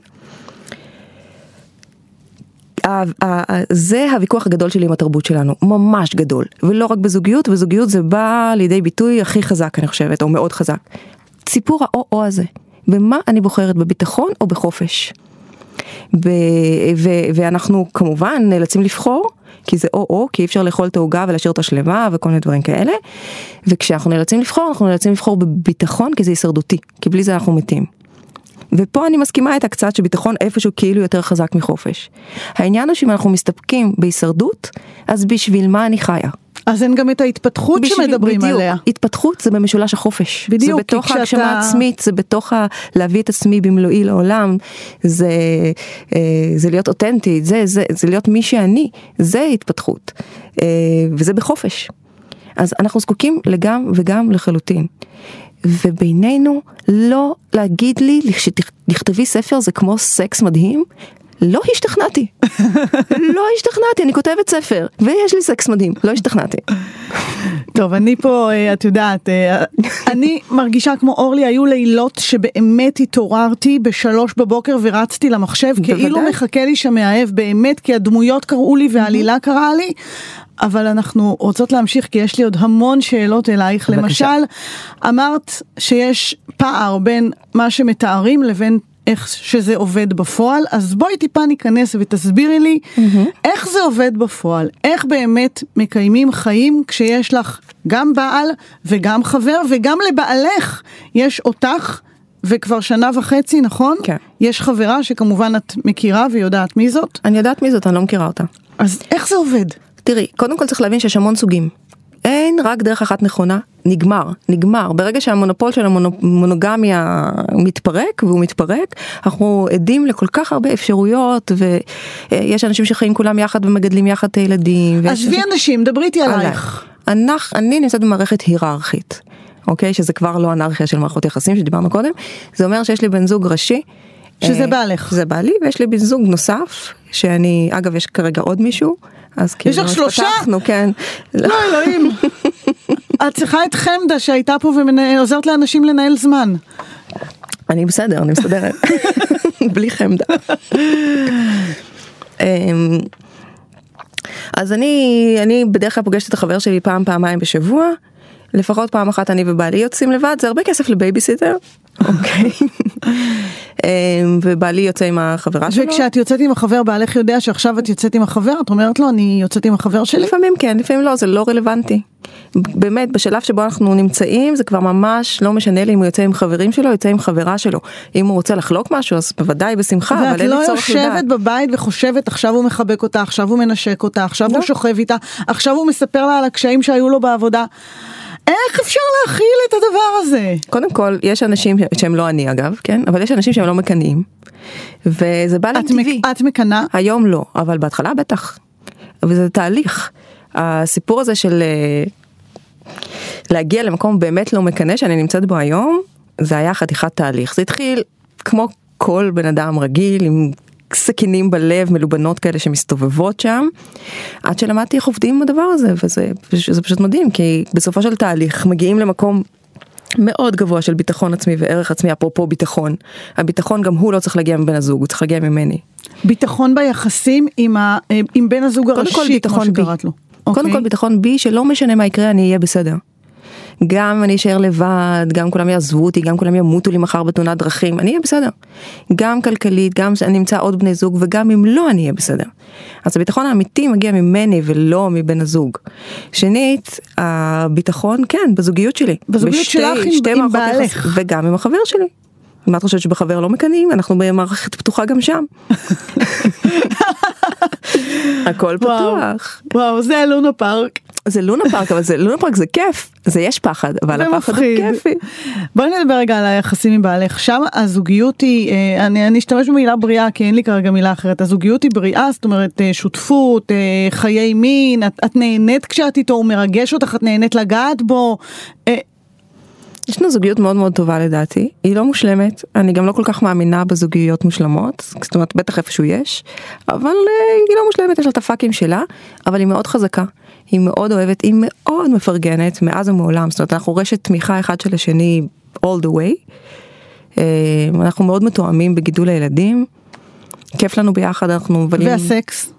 זה הוויכוח הגדול שלי עם התרבות שלנו, ממש גדול, ולא רק בזוגיות, וזוגיות זה בא לידי ביטוי הכי חזק אני חושבת, או מאוד חזק. סיפור האו-או הזה, במה אני בוחרת, בביטחון או בחופש? ב- ו- ואנחנו כמובן נאלצים לבחור, כי זה או-או, כי אי אפשר לאכול את העוגה ולהשאיר אותה שלמה וכל מיני דברים כאלה. וכשאנחנו נאלצים לבחור, אנחנו נאלצים לבחור בביטחון, כי זה הישרדותי, כי בלי זה אנחנו מתים. ופה אני מסכימה איתה קצת שביטחון איפשהו כאילו יותר חזק מחופש. העניין הוא שאם אנחנו מסתפקים בהישרדות, אז בשביל מה אני חיה? אז אין גם את ההתפתחות בשביל, שמדברים בדיוק, עליה. התפתחות זה במשולש החופש. בדיוק, זה בתוך ההגשמה עצמית, זה בתוך ה... להביא את עצמי במלואי לעולם, זה, אה, זה להיות אותנטית, זה, זה, זה להיות מי שאני, זה התפתחות. אה, וזה בחופש. אז אנחנו זקוקים לגם וגם לחלוטין. ובינינו לא להגיד לי לכתבי ספר זה כמו סקס מדהים, לא השתכנעתי, [laughs] לא השתכנעתי, אני כותבת ספר ויש לי סקס מדהים, לא השתכנעתי. טוב, אני פה, אה, את יודעת, אה, אני מרגישה כמו אורלי, היו לילות שבאמת התעוררתי בשלוש בבוקר ורצתי למחשב, כאילו מחכה לי שם מאהב, באמת, כי הדמויות קראו לי והעלילה קראה לי. אבל אנחנו רוצות להמשיך כי יש לי עוד המון שאלות אלייך. בבקשה. למשל, אמרת שיש פער בין מה שמתארים לבין איך שזה עובד בפועל, אז בואי טיפה ניכנס ותסבירי לי mm-hmm. איך זה עובד בפועל, איך באמת מקיימים חיים כשיש לך גם בעל וגם חבר וגם לבעלך יש אותך וכבר שנה וחצי, נכון? כן. יש חברה שכמובן את מכירה ויודעת מי זאת? אני יודעת מי זאת, אני לא מכירה אותה. אז איך זה עובד? תראי, קודם כל צריך להבין שיש המון סוגים. אין רק דרך אחת נכונה, נגמר, נגמר. ברגע שהמונופול של המונוגמיה מתפרק, והוא מתפרק, אנחנו עדים לכל כך הרבה אפשרויות, ויש אנשים שחיים כולם יחד ומגדלים יחד את הילדים. עזבי אנשים, דברי איתי עלייך. אני נמצאת במערכת היררכית, אוקיי? שזה כבר לא אנרכיה של מערכות יחסים שדיברנו קודם. זה אומר שיש לי בן זוג ראשי. שזה אה, בעלך. זה בעלי, ויש לי בן זוג נוסף, שאני, אגב, יש כרגע עוד מישהו. אז כאילו, יש לך שלושה? פתחנו, כן. לא, אלוהים. את צריכה את חמדה שהייתה פה ועוזרת לאנשים לנהל זמן. אני בסדר, אני מסתדרת. [laughs] בלי חמדה. אמ, אז אני, אני בדרך כלל פוגשת את החבר שלי פעם, פעמיים בשבוע. לפחות פעם אחת אני ובעלי יוצאים לבד, זה הרבה כסף לבייביסיטר. אוקיי. אמ, ובעלי יוצא עם החברה שלו. וכשאת יוצאת עם החבר, בעלך יודע שעכשיו את יוצאת עם החבר? את אומרת לו, אני יוצאת עם החבר שלי? לפעמים כן, לפעמים לא, זה לא רלוונטי. באמת בשלב שבו אנחנו נמצאים זה כבר ממש לא משנה לי אם הוא יוצא עם חברים שלו, יוצא עם חברה שלו. אם הוא רוצה לחלוק משהו אז בוודאי בשמחה, אבל אין לי צורך לדעת. ואת לא יושבת בבית וחושבת עכשיו הוא מחבק אותה, עכשיו הוא מנשק אותה, עכשיו לא. הוא שוכב איתה, עכשיו הוא מספר לה על הקשיים שהיו לו בעבודה. איך אפשר להכיל את הדבר הזה? קודם כל, יש אנשים שהם לא אני אגב, כן? אבל יש אנשים שהם לא מקנאים. וזה בא להם טבעי. את מקנאה? היום לא, אבל בהתחלה בטח. וזה תהליך. הסיפור הזה של אה, להגיע למקום באמת לא מקנא שאני נמצאת בו היום, זה היה חתיכת תהליך. זה התחיל כמו כל בן אדם רגיל עם סכינים בלב מלובנות כאלה שמסתובבות שם עד שלמדתי איך עובדים עם הדבר הזה וזה זה פשוט מדהים כי בסופו של תהליך מגיעים למקום מאוד גבוה של ביטחון עצמי וערך עצמי אפרופו ביטחון הביטחון גם הוא לא צריך להגיע מבן הזוג הוא צריך להגיע ממני. ביטחון ביחסים עם, ה, עם בן הזוג הראשי כמו שקראת לו. קודם okay. כל ביטחון בי שלא משנה מה יקרה אני אהיה בסדר. גם אני אשאר לבד, גם כולם יעזבו אותי, גם כולם ימותו לי מחר בתאונת דרכים, אני אהיה בסדר. גם כלכלית, גם שאני אמצא עוד בני זוג, וגם אם לא, אני אהיה בסדר. אז הביטחון האמיתי מגיע ממני ולא מבן הזוג. שנית, הביטחון, כן, בזוגיות שלי. בזוגיות בשתי, שלך עם, עם בעלך. וגם עם החבר שלי. מה את חושבת שבחבר לא מקנאים? אנחנו במערכת פתוחה גם שם. [laughs] הכל פתוח. וואו, זה לונה פארק. זה לונה פארק, אבל זה לונה פארק זה כיף, זה יש פחד, אבל הפחד הוא כיפי. בואי נדבר רגע על היחסים עם בעלך, שם הזוגיות היא, אה, אני, אני אשתמש במילה בריאה כי אין לי כרגע מילה אחרת, הזוגיות היא בריאה, זאת אומרת אה, שותפות, אה, חיי מין, את, את נהנית כשאת איתו, הוא מרגש אותך, את נהנית לגעת בו. יש לנו זוגיות מאוד מאוד טובה לדעתי, היא לא מושלמת, אני גם לא כל כך מאמינה בזוגיות מושלמות, זאת אומרת בטח איפשהו יש, אבל היא לא מושלמת, יש לה את הפאקים שלה, אבל היא מאוד חזקה. היא מאוד אוהבת, היא מאוד מפרגנת מאז ומעולם, זאת אומרת אנחנו רשת תמיכה אחד של השני all the way. אה, אנחנו מאוד מתואמים בגידול הילדים, כיף לנו ביחד, אנחנו מבלים... והסקס?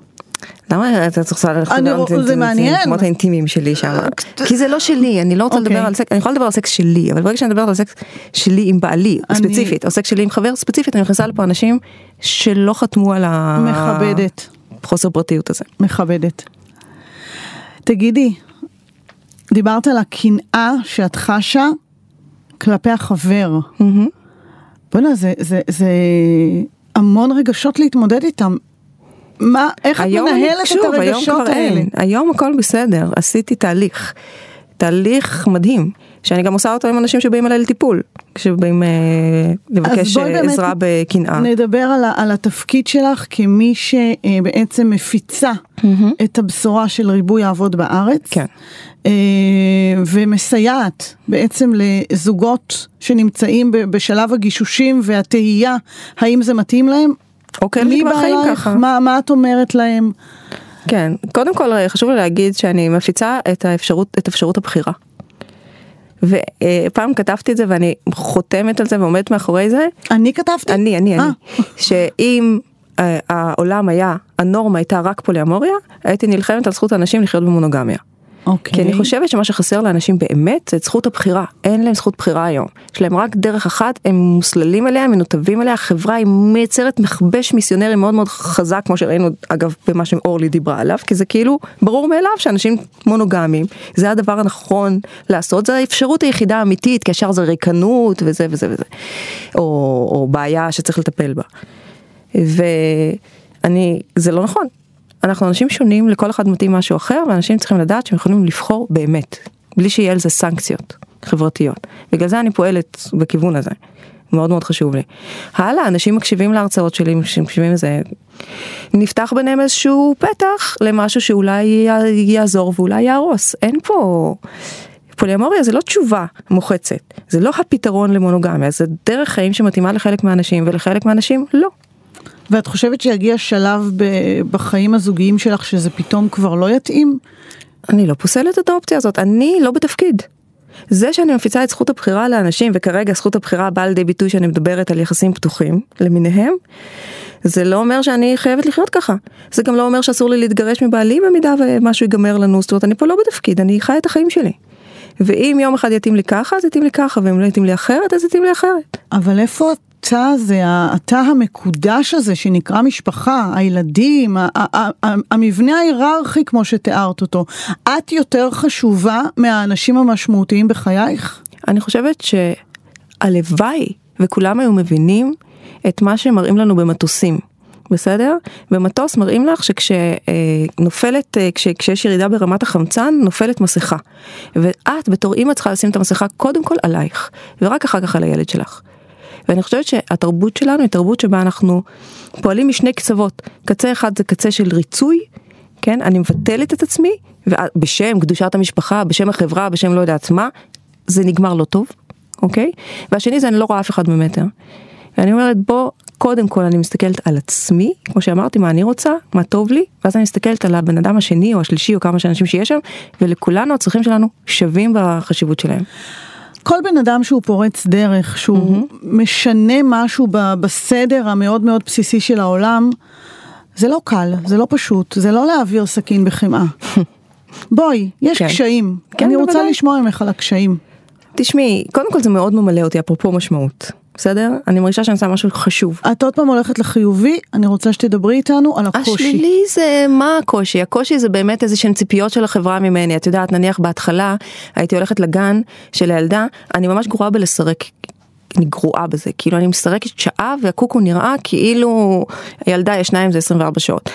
למה אתה צריך לדבר על. המקומות האינטימיים שלי שם? כי זה לא שלי, אני לא רוצה לדבר אוקיי. על סקס, אני יכולה לדבר על סקס שלי, אבל ברגע שאני מדברת על סקס שלי עם בעלי, ספציפית, או סקס שלי עם חבר ספציפית, אני מכניסה לפה אנשים שלא חתמו על ה... מכבדת. חוסר פרטיות הזה. מכבדת. תגידי, דיברת על הקנאה שאת חשה כלפי החבר. בוא'נה, זה, זה, זה המון רגשות להתמודד איתם. מה, איך את מנהלת שוב, את הרגשות האלה? אין. היום הכל בסדר, עשיתי תהליך. תהליך מדהים, שאני גם עושה אותו עם אנשים שבאים אליי לטיפול, כשבאים אה, לבקש אה, עזרה בקנאה. נדבר על, על התפקיד שלך כמי שבעצם מפיצה mm-hmm. את הבשורה של ריבוי האבות בארץ. כן. אה, ומסייעת בעצם לזוגות שנמצאים בשלב הגישושים והתהייה האם זה מתאים להם. אוקיי, מי בא אלייך? מה, מה את אומרת להם? כן, קודם כל חשוב לי להגיד שאני מפיצה את האפשרות, את אפשרות הבחירה. ופעם כתבתי את זה ואני חותמת על זה ועומדת מאחורי זה. אני כתבתי? אני, אני, אני. אה. שאם אה, העולם היה, הנורמה הייתה רק פוליאמוריה, הייתי נלחמת על זכות האנשים לחיות במונוגמיה. אוקיי. כי אני חושבת שמה שחסר לאנשים באמת זה את זכות הבחירה, אין להם זכות בחירה היום. יש להם רק דרך אחת, הם מוסללים אליה, מנותבים אליה, החברה היא מייצרת מכבש מיסיונרי מאוד מאוד חזק, כמו שראינו אגב במה שאורלי דיברה עליו, כי זה כאילו ברור מאליו שאנשים מונוגמים, זה הדבר הנכון לעשות, זה האפשרות היחידה האמיתית, כי ישר זה ריקנות וזה וזה וזה, או, או בעיה שצריך לטפל בה. ואני, זה לא נכון, אנחנו אנשים שונים, לכל אחד מתאים משהו אחר, ואנשים צריכים לדעת שהם יכולים לבחור באמת, בלי שיהיה על זה סנקציות חברתיות. בגלל זה אני פועלת בכיוון הזה. מאוד מאוד חשוב לי. הלאה, אנשים מקשיבים להרצאות שלי, מקשיבים לזה, נפתח ביניהם איזשהו פתח למשהו שאולי יעזור ואולי יהרוס. אין פה... פוליאמוריה זה לא תשובה מוחצת, זה לא הפתרון למונוגמיה, זה דרך חיים שמתאימה לחלק מהאנשים ולחלק מהאנשים לא. ואת חושבת שיגיע שלב בחיים הזוגיים שלך שזה פתאום כבר לא יתאים? אני לא פוסלת את האופציה הזאת, אני לא בתפקיד. זה שאני מפיצה את זכות הבחירה לאנשים, וכרגע זכות הבחירה באה לידי ביטוי שאני מדברת על יחסים פתוחים למיניהם, זה לא אומר שאני חייבת לחיות ככה. זה גם לא אומר שאסור לי להתגרש מבעלי במידה ומשהו ייגמר לנו, זאת אומרת אני פה לא בתפקיד, אני חי את החיים שלי. ואם יום אחד יתאים לי ככה, אז יתאים לי ככה, ואם לא יתאים לי אחרת, אז יתאים לי אחרת. אבל איפה את התא הזה, התא המקודש הזה שנקרא משפחה, הילדים, המבנה ההיררכי כמו שתיארת אותו, את יותר חשובה מהאנשים המשמעותיים בחייך? אני חושבת שהלוואי וכולם היו מבינים את מה שמראים לנו במטוסים. בסדר? במטוס מראים לך שכשנופלת, אה, כש, כשיש ירידה ברמת החמצן, נופלת מסכה. ואת בתור אימא צריכה לשים את המסכה קודם כל עלייך, ורק אחר כך על הילד שלך. ואני חושבת שהתרבות שלנו היא תרבות שבה אנחנו פועלים משני קצוות. קצה אחד זה קצה של ריצוי, כן? אני מבטלת את עצמי, בשם קדושת המשפחה, בשם החברה, בשם לא יודעת מה, זה נגמר לא טוב, אוקיי? והשני זה אני לא רואה אף אחד ממטר. ואני אומרת בוא קודם כל אני מסתכלת על עצמי, כמו שאמרתי, מה אני רוצה, מה טוב לי, ואז אני מסתכלת על הבן אדם השני או השלישי או כמה שאנשים שיש שם, ולכולנו הצרכים שלנו שווים בחשיבות שלהם. כל בן אדם שהוא פורץ דרך, שהוא mm-hmm. משנה משהו בסדר המאוד מאוד בסיסי של העולם, זה לא קל, זה לא פשוט, זה לא להעביר סכין בחמאה. [laughs] בואי, יש כן. קשיים. כן, אני רוצה בוודאי. לשמוע ממך על הקשיים. תשמעי, קודם כל זה מאוד ממלא אותי, אפרופו משמעות. בסדר? אני מרגישה שאני עושה משהו חשוב. את עוד פעם הולכת לחיובי, אני רוצה שתדברי איתנו על הקושי. השלילי זה, מה הקושי? הקושי זה באמת איזה שהן ציפיות של החברה ממני. את יודעת, נניח בהתחלה הייתי הולכת לגן של הילדה, אני ממש גרועה בלסרק אני גרועה בזה, כאילו אני מסרקת שעה והקוקו נראה כאילו הילדה ישנה עם זה 24 שעות.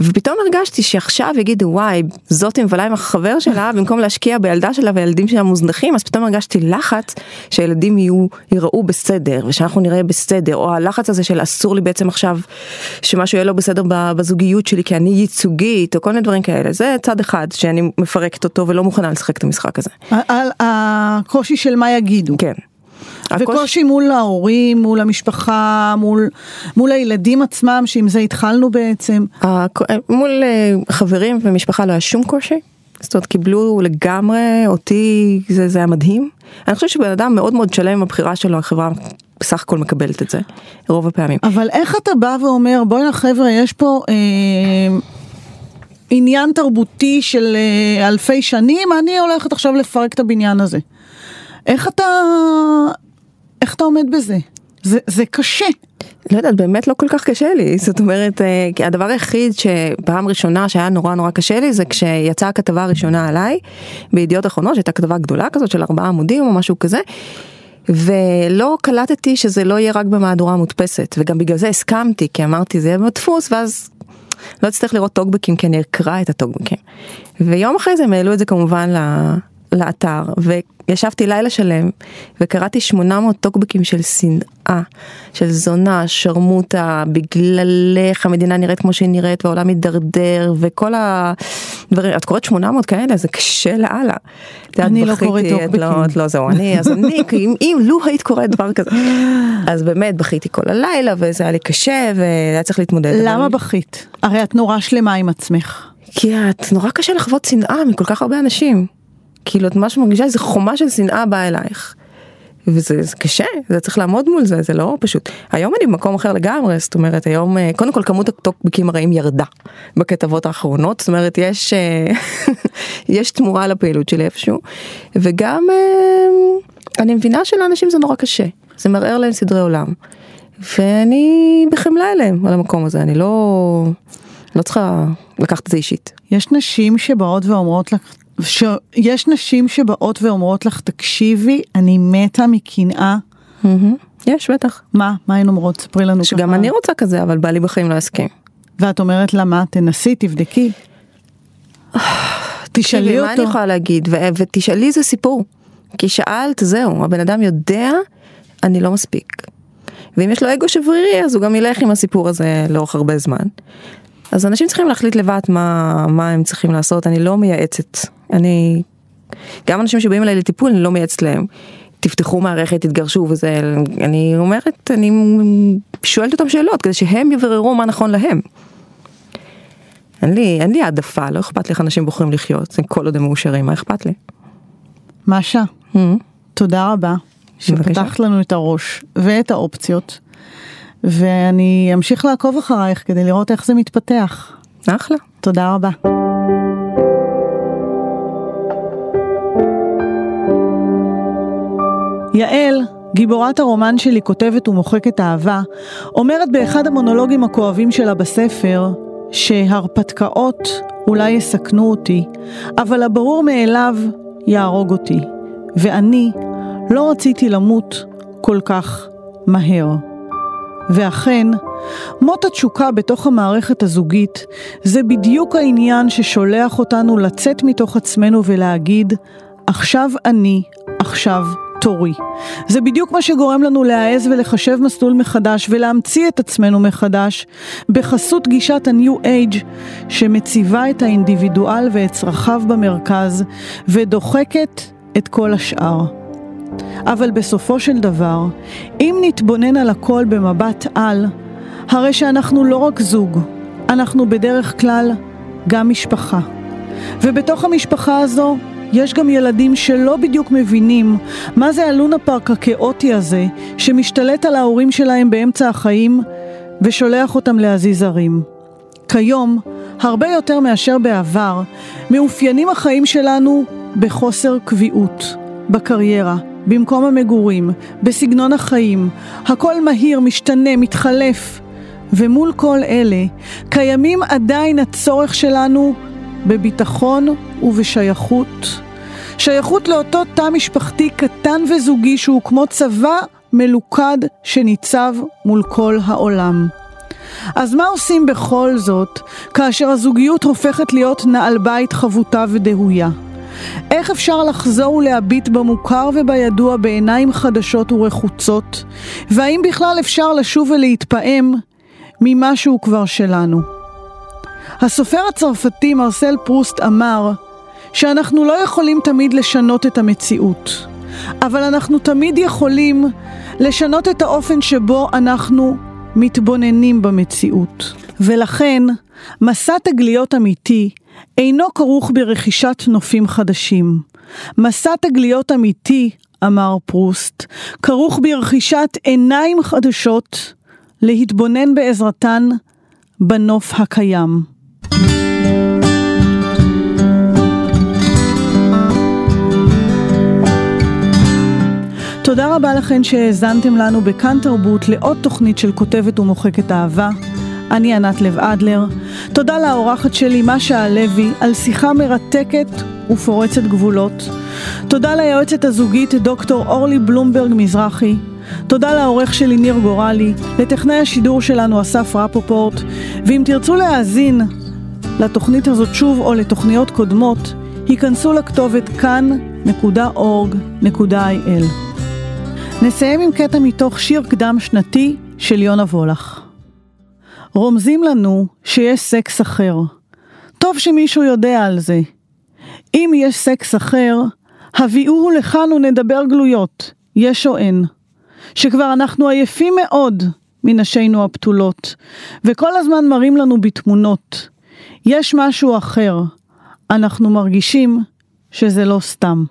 ופתאום הרגשתי שעכשיו יגידו וואי זאת מבלה עם החבר שלה [laughs] במקום להשקיע בילדה שלה וילדים שלה מוזנחים אז פתאום הרגשתי לחץ שהילדים יהיו יראו בסדר ושאנחנו נראה בסדר או הלחץ הזה של אסור לי בעצם עכשיו שמשהו יהיה לא בסדר בזוגיות שלי כי אני ייצוגית או כל מיני דברים כאלה זה צד אחד שאני מפרקת אותו ולא מוכנה לשחק את המשחק הזה. על הקושי של מה יגידו. כן. וקושי מול ההורים, מול המשפחה, מול, מול הילדים עצמם, שעם זה התחלנו בעצם. מול אה, חברים ומשפחה לא היה שום קושי. זאת אומרת קיבלו לגמרי אותי, זה, זה היה מדהים. אני חושבת שבן אדם מאוד מאוד שלם עם הבחירה שלו, החברה בסך הכל מקבלת את זה, רוב הפעמים. אבל איך אתה בא ואומר, בואי חבר'ה, יש פה... אה... עניין תרבותי של אה, אלפי שנים, אני הולכת עכשיו לפרק את הבניין הזה. איך אתה, איך אתה עומד בזה? זה, זה קשה. לא יודעת, באמת לא כל כך קשה לי, זאת אומרת, אה, הדבר היחיד שפעם ראשונה שהיה נורא נורא קשה לי זה כשיצאה הכתבה הראשונה עליי בידיעות אחרונות, שהייתה כתבה גדולה כזאת של ארבעה עמודים או משהו כזה. ולא קלטתי שזה לא יהיה רק במהדורה מודפסת וגם בגלל זה הסכמתי כי אמרתי זה יהיה בדפוס ואז לא אצטרך לראות טוקבקים כי אני אקרא את הטוקבקים. ויום אחרי זה הם העלו את זה כמובן לאתר וישבתי לילה שלם וקראתי 800 טוקבקים של שנאה, של זונה, שרמוטה, בגללך המדינה נראית כמו שהיא נראית והעולם מידרדר וכל הדברים, את קוראת 800 כאלה זה קשה לאללה. אני לא קוראת טוקבקים. לא, את לא זהו, אני, אז אני, [laughs] אם, אם לו היית קוראת דבר כזה, אז באמת בכיתי כל הלילה וזה היה לי קשה והיה צריך להתמודד. למה בכית? הרי את נורא שלמה עם עצמך. כי את נורא קשה לחוות שנאה מכל כך הרבה אנשים. כאילו את ממש מרגישה איזה חומה של שנאה באה אלייך. וזה זה קשה, זה צריך לעמוד מול זה, זה לא פשוט. היום אני במקום אחר לגמרי, זאת אומרת היום, אה, קודם כל כמות הטוקבקים הרעים ירדה בכתבות האחרונות, זאת אומרת יש, אה, [laughs] יש תמורה לפעילות שלי איפשהו, וגם אה, אני מבינה שלאנשים זה נורא קשה, זה מערער להם סדרי עולם. ואני בחמלה אליהם על המקום הזה, אני לא, לא צריכה לקחת את זה אישית. יש נשים שבאות ואומרות לך, שיש נשים שבאות ואומרות לך, תקשיבי, אני מתה מקנאה. יש, בטח. מה? מה הן אומרות? ספרי לנו שגם ככה. אני רוצה כזה, אבל בעלי בחיים לא יסכים. ואת אומרת לה, מה? תנסי, תבדקי. [sighs] תשאלי אותו. מה אני יכולה להגיד? ותשאלי זה סיפור. כי שאלת, זהו, הבן אדם יודע, אני לא מספיק. ואם יש לו אגו שברירי, אז הוא גם ילך עם הסיפור הזה לאורך הרבה זמן. אז אנשים צריכים להחליט לבד מה, מה הם צריכים לעשות, אני לא מייעצת. אני, גם אנשים שבאים אליי לטיפול, אני לא מייעצת להם. תפתחו מערכת, תתגרשו וזה, אני אומרת, אני שואלת אותם שאלות כדי שהם יבררו מה נכון להם. אין לי, אין לי העדפה, לא אכפת לי איך אנשים בוחרים לחיות, כל עוד הם מאושרים, מה אכפת לי? משה, mm-hmm. תודה רבה, שפתחת לנו את הראש ואת האופציות. ואני אמשיך לעקוב אחרייך כדי לראות איך זה מתפתח. אחלה. תודה רבה. יעל גיבורת הרומן שלי כותבת ומוחקת אהבה, אומרת באחד המונולוגים הכואבים שלה בספר, שהרפתקאות אולי יסכנו אותי, אבל הברור מאליו יהרוג אותי, ואני לא רציתי למות כל כך מהר. ואכן, מות התשוקה בתוך המערכת הזוגית זה בדיוק העניין ששולח אותנו לצאת מתוך עצמנו ולהגיד, עכשיו אני, עכשיו תורי. זה בדיוק מה שגורם לנו להעז ולחשב מסלול מחדש ולהמציא את עצמנו מחדש בחסות גישת ה-New Age שמציבה את האינדיבידואל ואת צרכיו במרכז ודוחקת את כל השאר. אבל בסופו של דבר, אם נתבונן על הכל במבט על, הרי שאנחנו לא רק זוג, אנחנו בדרך כלל גם משפחה. ובתוך המשפחה הזו יש גם ילדים שלא בדיוק מבינים מה זה הלונה פארק הכאוטי הזה שמשתלט על ההורים שלהם באמצע החיים ושולח אותם להזיז הרים. כיום, הרבה יותר מאשר בעבר, מאופיינים החיים שלנו בחוסר קביעות, בקריירה, במקום המגורים, בסגנון החיים, הכל מהיר, משתנה, מתחלף. ומול כל אלה, קיימים עדיין הצורך שלנו בביטחון ובשייכות. שייכות לאותו תא משפחתי קטן וזוגי שהוא כמו צבא מלוכד שניצב מול כל העולם. אז מה עושים בכל זאת, כאשר הזוגיות הופכת להיות נעל בית חבוטה ודהויה? איך אפשר לחזור ולהביט במוכר ובידוע בעיניים חדשות ורחוצות? והאם בכלל אפשר לשוב ולהתפעם ממשהו כבר שלנו? הסופר הצרפתי מרסל פרוסט אמר שאנחנו לא יכולים תמיד לשנות את המציאות, אבל אנחנו תמיד יכולים לשנות את האופן שבו אנחנו מתבוננים במציאות. ולכן, מסע תגליות אמיתי אינו כרוך ברכישת נופים חדשים. מסע תגליות אמיתי, אמר פרוסט, כרוך ברכישת עיניים חדשות להתבונן בעזרתן בנוף הקיים. תודה רבה לכן שהאזנתם לנו בכאן תרבות לעוד תוכנית של כותבת ומוחקת אהבה. אני ענת לב אדלר. תודה לאורחת שלי, משה הלוי, על שיחה מרתקת ופורצת גבולות. תודה ליועצת הזוגית דוקטור אורלי בלומברג מזרחי. תודה לעורך שלי ניר גורלי, לטכנאי השידור שלנו אסף רפופורט, ואם תרצו להאזין לתוכנית הזאת שוב או לתוכניות קודמות, היכנסו לכתובת כאן.org.il. נסיים עם קטע מתוך שיר קדם שנתי של יונה וולך. רומזים לנו שיש סקס אחר. טוב שמישהו יודע על זה. אם יש סקס אחר, הביאוהו לכאן ונדבר גלויות, יש או אין. שכבר אנחנו עייפים מאוד מנשינו הפתולות, וכל הזמן מראים לנו בתמונות. יש משהו אחר, אנחנו מרגישים שזה לא סתם.